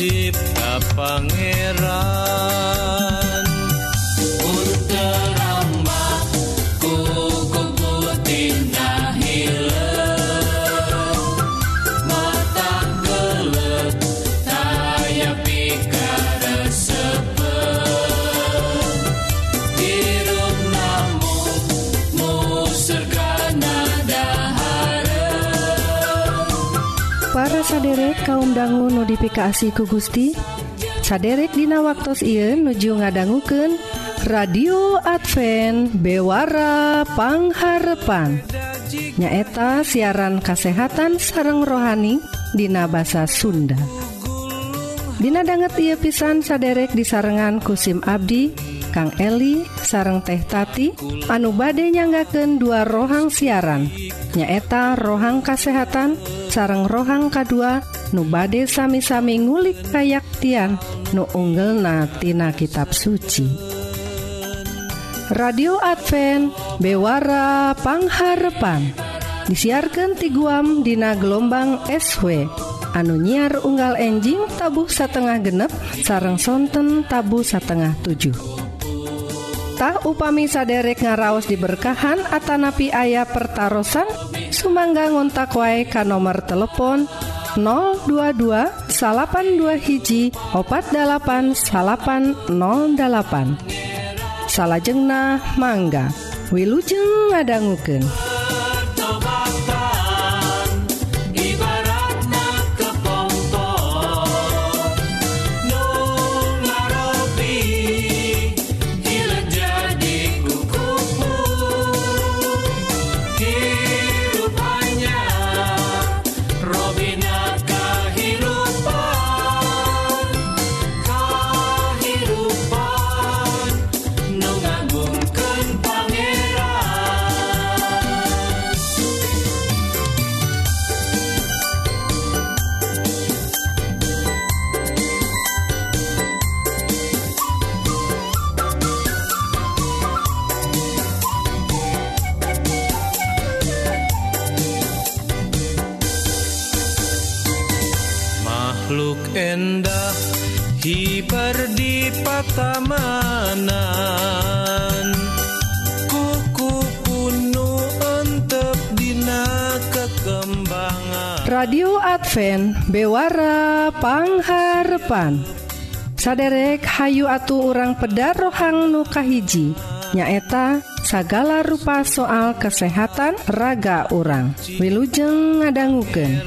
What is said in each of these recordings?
cipta Pangeran kaum dangu notifikasi ku Gusti saderek Dina waktu Ieu nuju ngadangguken radio Advent bewarapangharpan nyaeta siaran kasehatan sareng rohani Dina bahasa Sunda. Dina banget ia pisan saderek disarengan kusim Abdi Kang Eli sareng teh tati anu bade nyanggaken dua rohang siaran. Nyaeta rohang kasehatan sareng rohang K2 nu bade sami-sami ngulik kayaktian nu unggel natina kitab suci. Radio Advent bewarapangharepan disiarkan ti guam Dina gelombang SW anu nyiar unggal enjing tabuh satengah genep sarang sonten tabu satengah 7 upami saderek ngaraos diberkahan Atanapi ayah pertaran Sumangga ngontak wae ka nomor telepon 022 82 hiji opat 8808 salahjengna mangga Wilujeng ngadangguken bewara pangharpan. Saderek Hayu atuh orang pedar rohang nukahiji nyaeta sagala rupa soal kesehatan raga orang Wilujeng ngadangguken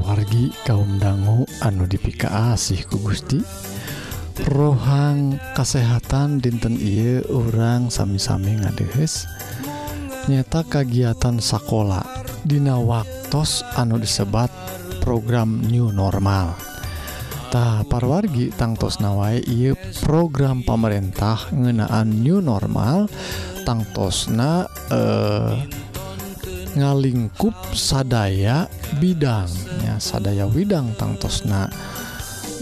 wargi kaum dangu anu dipika asih ku Gusti. Rohang kesehatan dinten Iye orang sami-sami ngadehes. Nyata kegiatan sekolah Dina waktos anu disebat program new normal. Ta parwargi tangtos nawai Iye program pemerintah ngenaan new normal tangtosna eh ngalingkup sadaya bidangnya sadaya widang tangtosna.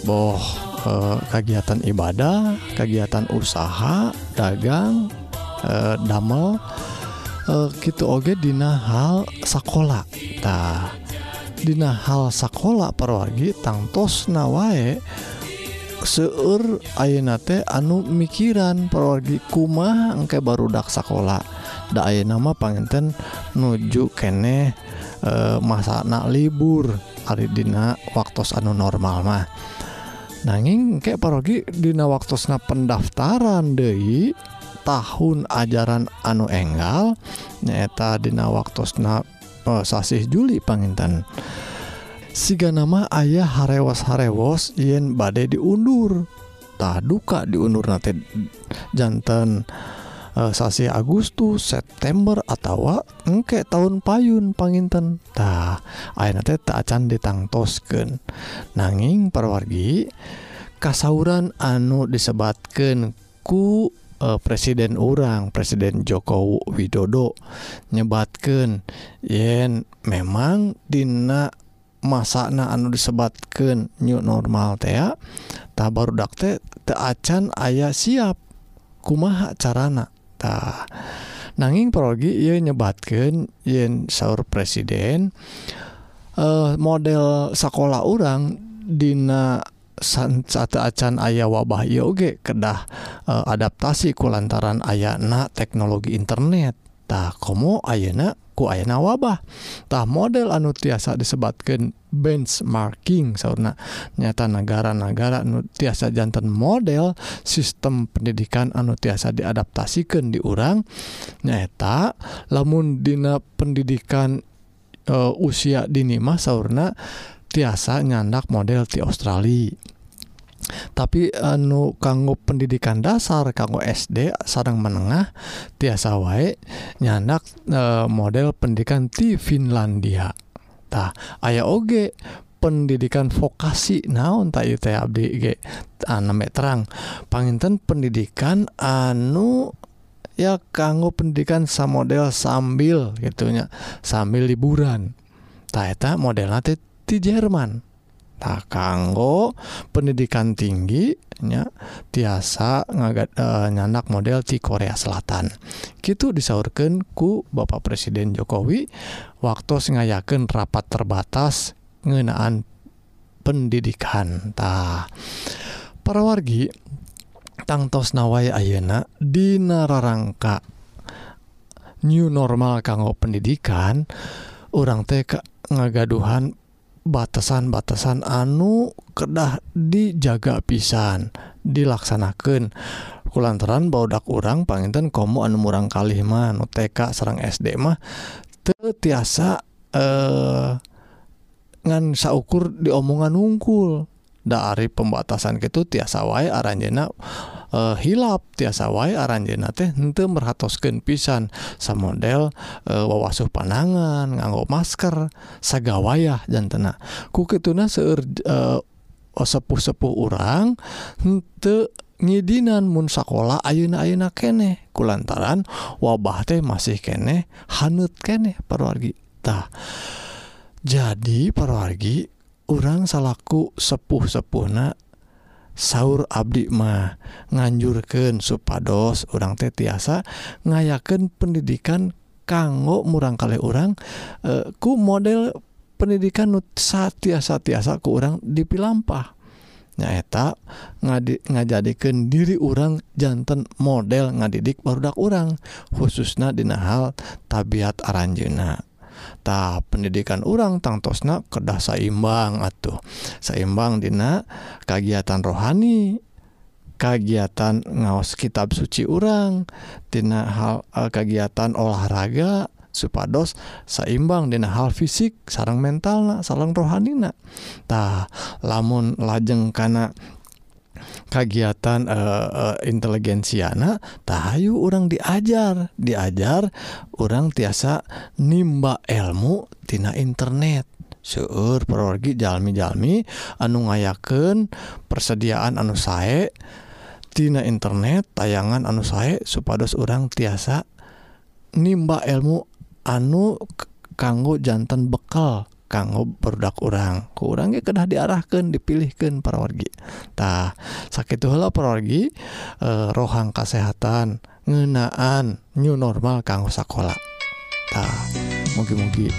Boh eh, kegiatan ibadah kegiatan usaha dagang eh, damel eh, gitu oge dina hal sekolah tah dina hal sekolah perwagi tangtosna wae seueur ayeuna teh anu mikiran perwagi kumaha engke barudak sekolah Dae nama pangenten nuju kene eh, e, masanak libur Aridina waktus anu normal mah. Nanging kek parogi Dina waktusnya pendaftaran Dei tahun ajaran anu enggal nyata Dina waktusna oh, eh, sasih Juli pangenten siga nama ayah harewas harewos yen badai diundur. Tak duka diundur nanti jantan Eh, sasi Agustus September atau engke tahun payun pangintentah acan ditangtosken nanging perwargi kasauran anu disebatkan ku uh, presiden orang Presiden Joko Widodo nyebatkan yen memang Dina masana anu disebatkan new normal tea tabar dakte teacan ayah siap kumaha carana. harta nanging progi ia nyebatkan yen sauur presiden eh, model sekolah orang Dina sancata acan ayah wabah yoge kedah eh, adaptasi ku lantaran ayana teknologi internet. Tak komo ayana ku ayana wabahtah model anu tiasa disebatkan benchmarking sauna nyata negara-negara nu tiasa jantan model sistem pendidikan anu tiasa diadaptasikan di urang. Nyata lamun dina pendidikan eh, usia dini sauna tiasa nyandak model di Australia. Tapi anu kanggo pendidikan dasar kanggo SD sarang menengah tiasa waek nyanak model pendidikan di Finlandiatah aya oge pendidikan vokasi naon terang. Paninten pendidikan anu ya kanggo pendidikan sa model sambil gitunya sambil liburan. Taeta model di Jerman tak kanggo pendidikan tingginya tiasa ngagat nyanak model di Korea Selatan. Gitu disaurkan ku Bapak Presiden Jokowi waktu sengayaken rapat terbatas ngenaan pendidikantah para wargi tangtos nawai Ayeuna Dina rangka new normal kanggo pendidikan orang TK ngagaduhan batasan-batasan anu kedah dijaga pisan dilaksanakan kulantaran baudak urang panginten komo anu murang kalihmah nu TK Serang SD mah tetiasa eh ngan saukur diomongan ungkul dari pembatasan gitu tiasa wae aranjena uh, hilap. Tiasa wae aranjena teh henteu merhatoskeun pisan sam model uh, wawasuh panangan nganggo masker sagawayah jantena. Ku ketuna seur uh, eh, sepuh-sepuh orang hente ngidinan mun sakola ayeuna-ayeuna kene kulantaran wabah teh masih kene hanut kene perwargi tah jadi perwargi orang salahku sepuh-sepuhna sauur Abdi mah nganjurken supados orang teh tiasa ngayaken pendidikan kanggo murang kali orang e, ku model pendidikan nut tiasa-tiasa ke orang dipilampah. Nyaeta ngadi ngajadikan diri orang jantan model ngadidik barudak orang khususnya dina hal tabiat aranjena Ta pendidikan urang tangtosna kedah saimbang atuh. Seimbang Dina kagiatan rohani kagiatan ngaos kitab suci urang Tina hal eh, uh, kegiatan olahraga supados seimbang Dina hal fisik sarang mental sarang rohanina. Ta lamun lajeng karena kagiatan uh, eh, uh, eh, inteligensiana tahayu orang diajar. Diajar orang tiasa nimba ilmu tina internet. Seueur perorgi jalmi-jalmi anu ngayaken persediaan anu sae tina internet tayangan anu sae supados orang tiasa nimba ilmu anu kanggo jantan bekal. kanggo produk orang ke urang ge kedah diarahkan dipilihkan parawargitah sakit itulah parawargi e, eh, rohang kesehatan ngenaan new normal kanggo sekolahkolahtah mugi-mugi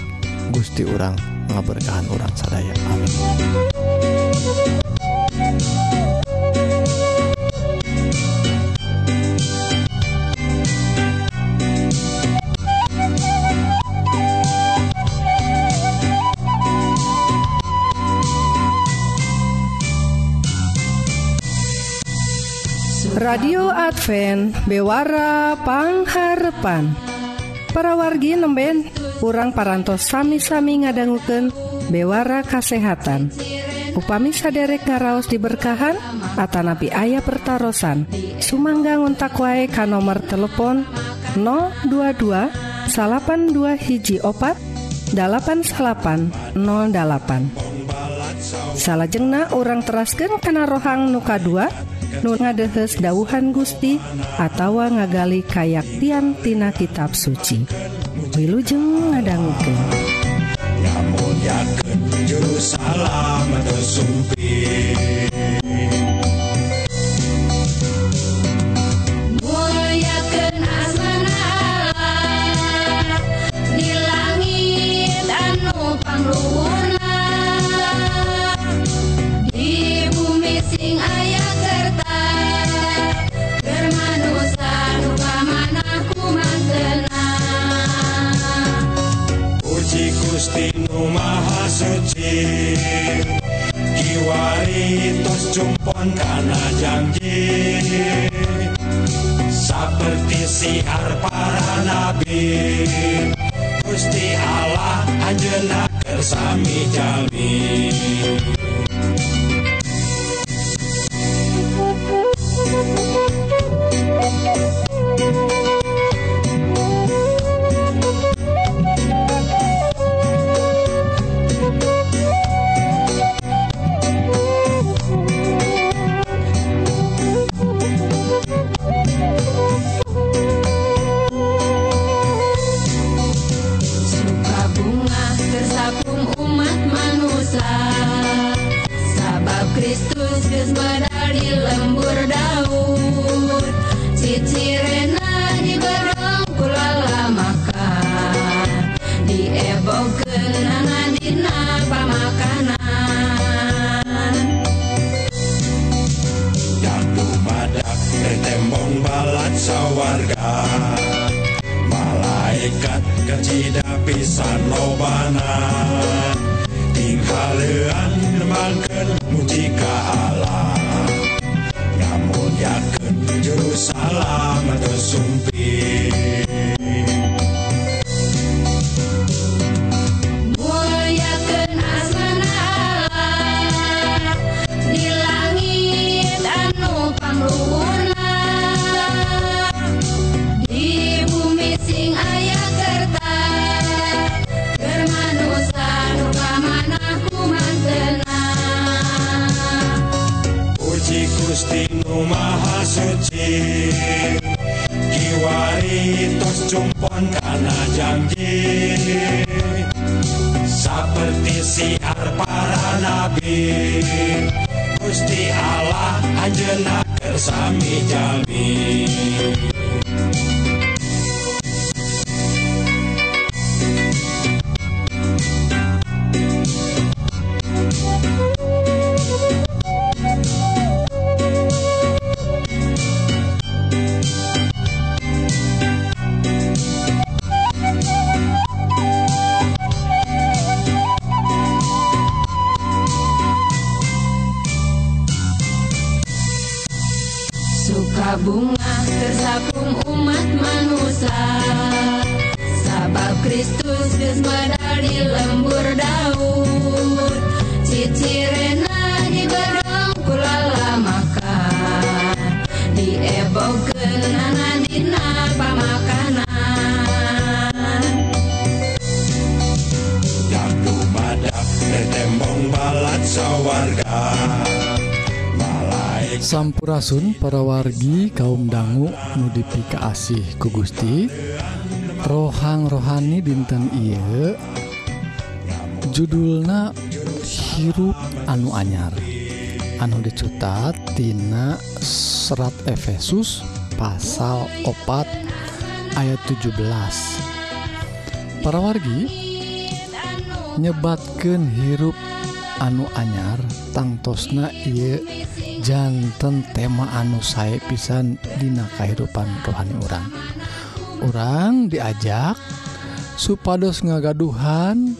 Gusti orang ngaberkahan orang sadaya. Amin. radio Advent bewarapangharpan parawargi nemben kurang parantos sami-sami ngadangguken bewara kasehatan. Upami saderek ngaraos diberkahan Atanabi ayah pertaran Sumangga ngontak wae ka nomor telepon 022 salapan dua hiji opat 8808 salahjengna orang terasken kana rohang nuka 2 nu ngadehes dauhan Gusti atawa ngagali kayaktiantina kitab suci. Wilujeng ngadangguken ya salam suci Kiwaritos jumpon kana janji. Seperti siar para nabi. Gusti Allah anjena kersami jalmi keluarga malaikat kecida pisan lobana. Tinggalan nemangkan muji ka Allah. Nyamun yakin juru salam atau Kiwari tos cumpon karena janji. Seperti siar para nabi. Gusti Allah anjena kersami jami. Sampurasun para wargi kaum dangu nudipi asih ku Gusti. Rohang rohani dinten Iye judulna hirup anu anyar. Anu dicutat Tina serat Efesus pasal opat ayat 17 para wargi nyebatkan hirup anu anyar tangtosna ia jantan tema anu saya pisan Dina kehidupan rohani orang orang diajak supados ngagaduhan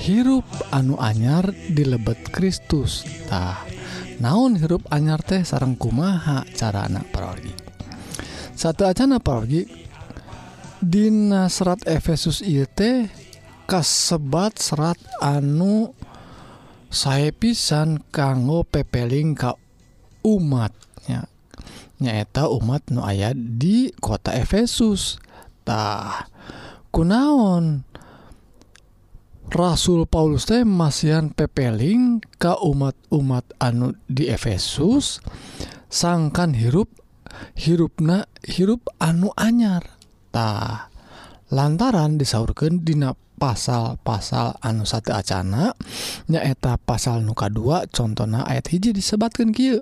hirup anu anyar di lebet Kristustah naon hirup anyar teh sarang kumaha cara anak parogi. Satu acana parogi Dina serat Efesus IET kasebat serat anu saya pisan kanggo pepeling ka umatnya nyaeta umat nu ayat di kota Efesustah kunaon? Rasul Paulus teh masihan pepeling ke umat-umat anu di Efesus sangkan hirup hirupna hirup anu anyar. Tah lantaran disaurkan dina pasal-pasal anu satu Acana nyaeta pasal nuka 2 contohna ayat hiji disebatkan Ky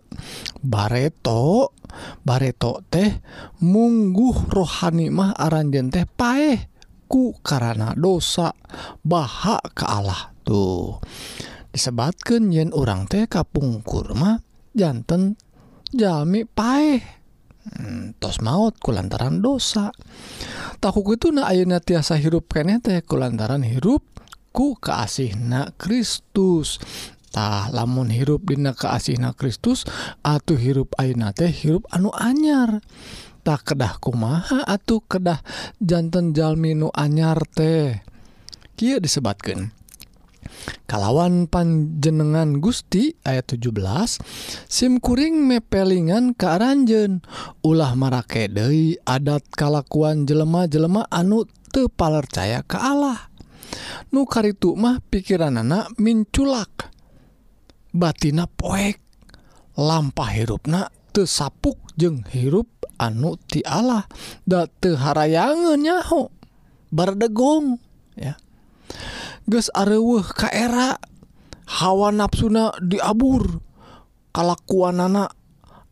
bareto bareto teh mungguh rohanimah aranjen teh pae ku karena dosa baha ke Allah tuh. Disebatkan yen orang teh kapung kurma jantan jami paeh. Hmm, tos maut ku lantaran dosa. takku itu na ayeuna tiasa hirup kene teh kulantaran hirup ku keasihna Kristus. Tah lamun hirup dina keasihna Kristus atuh hirup ayeuna teh hirup anu anyar. Tak kedah kumaha atuh kedah janten jalmi nu anyar teh? Kia disebatkan kalawan panjenengan Gusti ayat 17 SIMkuring mepelingan kearanjen ulah marakedei adat kalakuan jelema-jelema anu tepalercaya ke Allah. Nukar itu mah pikiran anak minculak batina poek lampa hirupna tesapuk jeng hirup anu ti Allah da teharayangan nyaho berdegong ya. geus areuweuh ka era hawa nafsuna diabur kalakuanana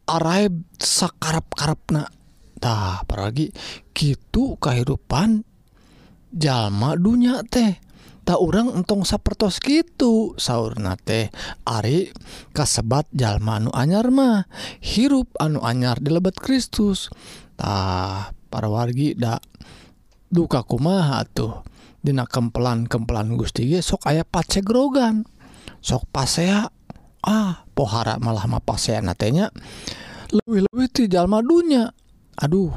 araib sakarep-karepna tah paragi gitu kehidupan jalma dunya teh. Tak orang entong sapertos gitu sauna teh Ari kasebat jalma anu anyar mah hirup anu anyar di lebet Kristus. Tah para wargi dak duka kumaha tuh dina kempelan-kempelan Gusti ge sok aya pace grogan sok pasea ah pohara malah ma pasea natenya lebih-lebih ti jalma dunya. Aduh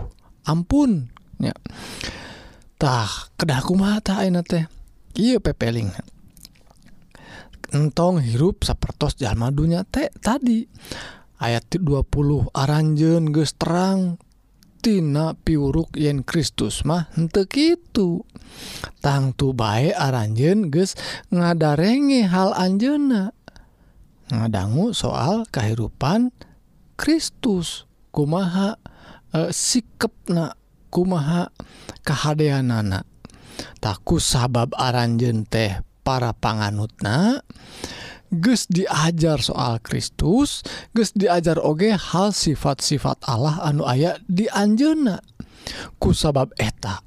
ampun ya tah kedah kumaha ainate, teh? Iya pepeling. Entong hirup sapertos jalma dunya teh tadi. Ayat 20 aranjeun geus terang tina piuruk yen Kristus mah untuk itu tangtu baik aranjen ges ngadarenge hal Anjena ngadanggu soal kehidupan Kristus kumaha e, sikepna kumaha kehaanana takku sabab aranjen teh para panganutna Ges diajar soal Kristus Ges diajar oge hal sifat-sifat Allah anu ayat di Anjena kusabab eta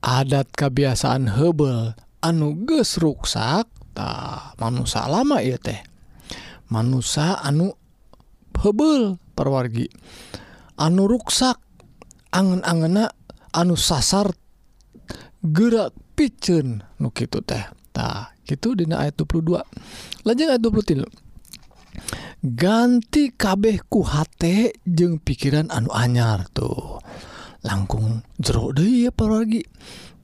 adat kebiasaan hebel anu ges ruksak ta manusia lama ya teh. Manusia anu hebel perwargi anu ruksak angen-angena anu sasar gerak picen nu gitu teh. tah gitu dina ayat 22 lajeng ayat 23 ganti kabeh kuhati jeung pikiran anu anyar tuh. Langkung jero deh pergi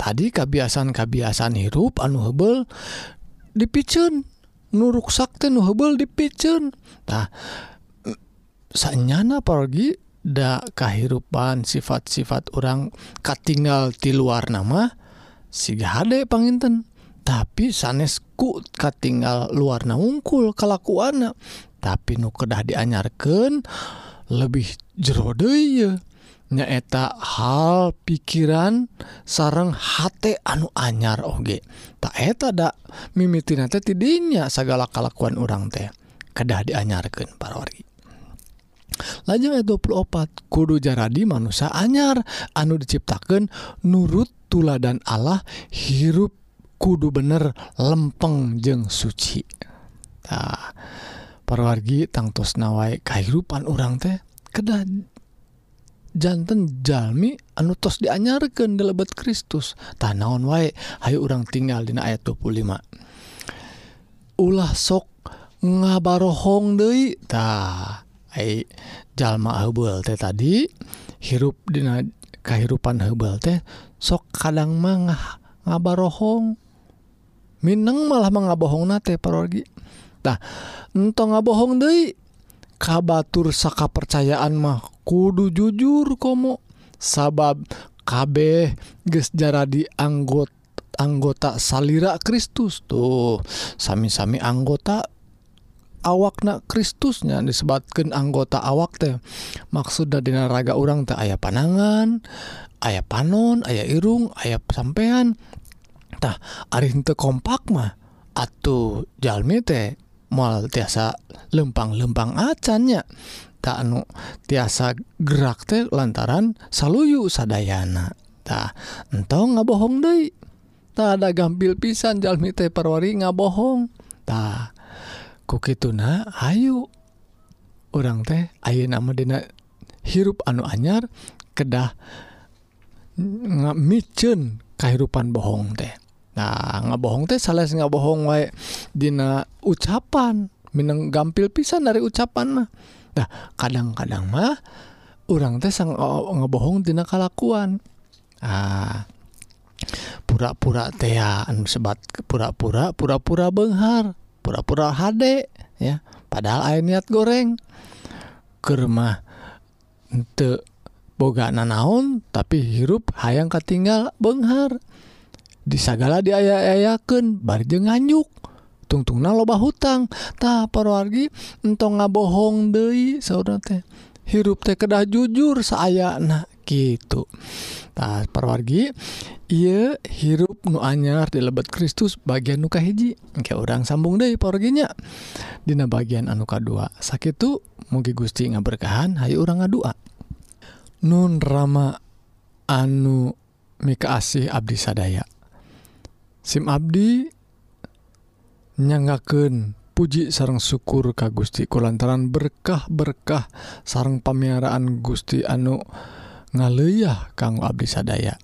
tadi kebiasaan-kabiasaan hirup anu hebel dipicen nuruk sakti nu hebel dipicentah sanyana pergi da kehidupan sifat-sifat orang katinggal di luar nama siga hade panginten. tapi sanesku katinggal luar naungkul kalaku anak tapi nu kedah dianyarkan lebih jerode nyaeta hal pikiran sarang hate anu anyar Oge. Taketa tak mimiti tidnya segala kalakuan orang teh. Kedah dianyarkan parori. Lajeng 24 kudu jaradi manusia anyar anu diciptakan nurut tuladan Allah hirup kudu bener lempeng jeng sucitah perwargi tangtos nawai kehidupan orang teh kedah jantan Jami anutos dianyarkan di lebet Kristus. Tanaon wae Hayu orang tinggal di ayat 25 ulah sok ngabarohong Detah jalma hebel teh tadi hirup Di kehidupan hebel teh sok kadang mangah ngabarohong. Minang malah mengabohong nate parogitah entong ngabohong De kabatur saka percayaan mah kudu jujur kom sabab kabeh gesjarah di anggot anggota salira Kristus tuh. Sami-sami anggota awakna Kristusnya disebabkan anggota awak teh. Maksud Dinaraga orang tak aya panangan aya panon aya irung tah Ari untuk kompak mah. Atuh Jalmi teh mal tiasa lempang-lempang acannya tak anu tiasa gerak teh lantaran saluyu sadayana. Tah nggak ngabohong deh tak ada gampil pisan Jalmi teh parwari ngabohong. Tah kukituna hayu orang teh ayo nama dina hirup anu anyar kedah micen kehidupan bohong teh. Nah ngabohong teh salah nggak bohong wa Dina ucapan Mineng gampil pisan dari ucapan mah. Nah kadang-kadang mah orang teh sang oh, oh, ngebohong Dina kalakuan. Ah pura-pura teaan sebat pura-pura pura-pura Benghar pura-pura HD ya. Padahal air niat goreng. Kermah untuk boga nanaon tapi hirup hayang katinggal Benghar. disagala diaya-ayaken barje nganyuk. Tungtungna loba hutang. Hutangtah parwargi entong ngabohong Dei saudara teh. Hirup teh kedah jujur saya nah gitu. Tak parwargi ia hirup nu anyar di lebet Kristus bagian nuka hiji engke orang sambung deh porginya Dina bagian anuka dua sakit tuh mugi Gusti ngaberkahan. Hayu orang ngadua. Nun Rama anu mika asih Abdi sadaya. SIM Abdi nyanggaken puji sarang syukur ka Gusti. Kulantaran berkah-berkah sarang pemiaraan Gusti anu ngaleyah kanggo Abdi sadaya.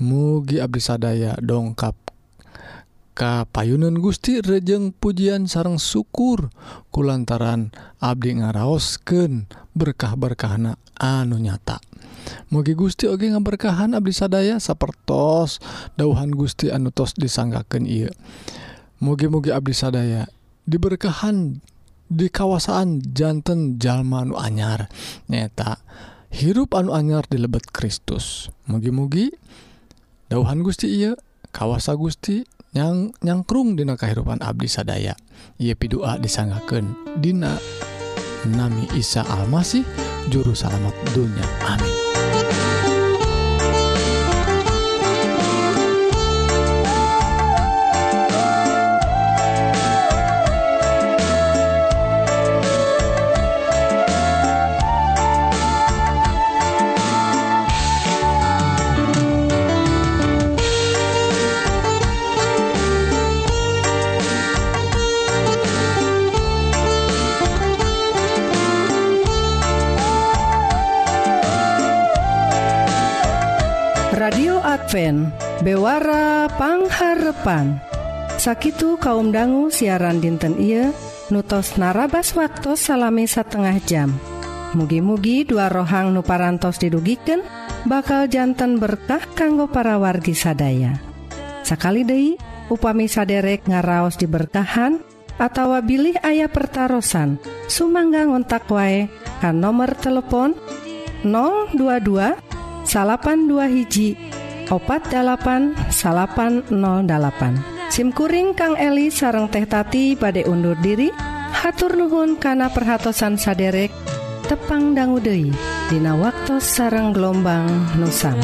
Mugi Abdi sadaya dongkap kapayunun Gusti rejeng pujian sarang syukur. Kulantaran Abdi ngaraosken berkah-berkahna anu nyata. Mugi Gusti Oge ngaberkahan Abdi sadaya sapertos dauhan Gusti anutos disanggaken ia mugi-mugi Abdi sadaya diberkahan di kawasaan jantan Jalma anu anyar. Nyata hirup anu anyar di lebet Kristus. Mugi-mugi dauhan Gusti ia kawasa Gusti yang nyangkrung dina kehidupan Abdi sadaya. Ia pidua disanggaken Dina Nami Isa Almasih juru salamat dunya. Amin. Papan Sakitu kaum dangu siaran dinten Ieu nutos narabas waktu salami satengah jam. Mugi-mugi dua rohang nuparantos didugiken bakal jantan berkah kanggo para wargi sadaya. Sakali Dei upami saderek ngaraos diberkahan atau bilih ayah pertaran Sumangga ngontak wae kan nomor telepon 022 salapan dua hiji opat808 SIMkuring Kang Eli sareng teh tati pada undur diri. Hatur Nuhun kana perhatsan saderek tepang danggudehi Dina waktu sareng gelombang Nusang.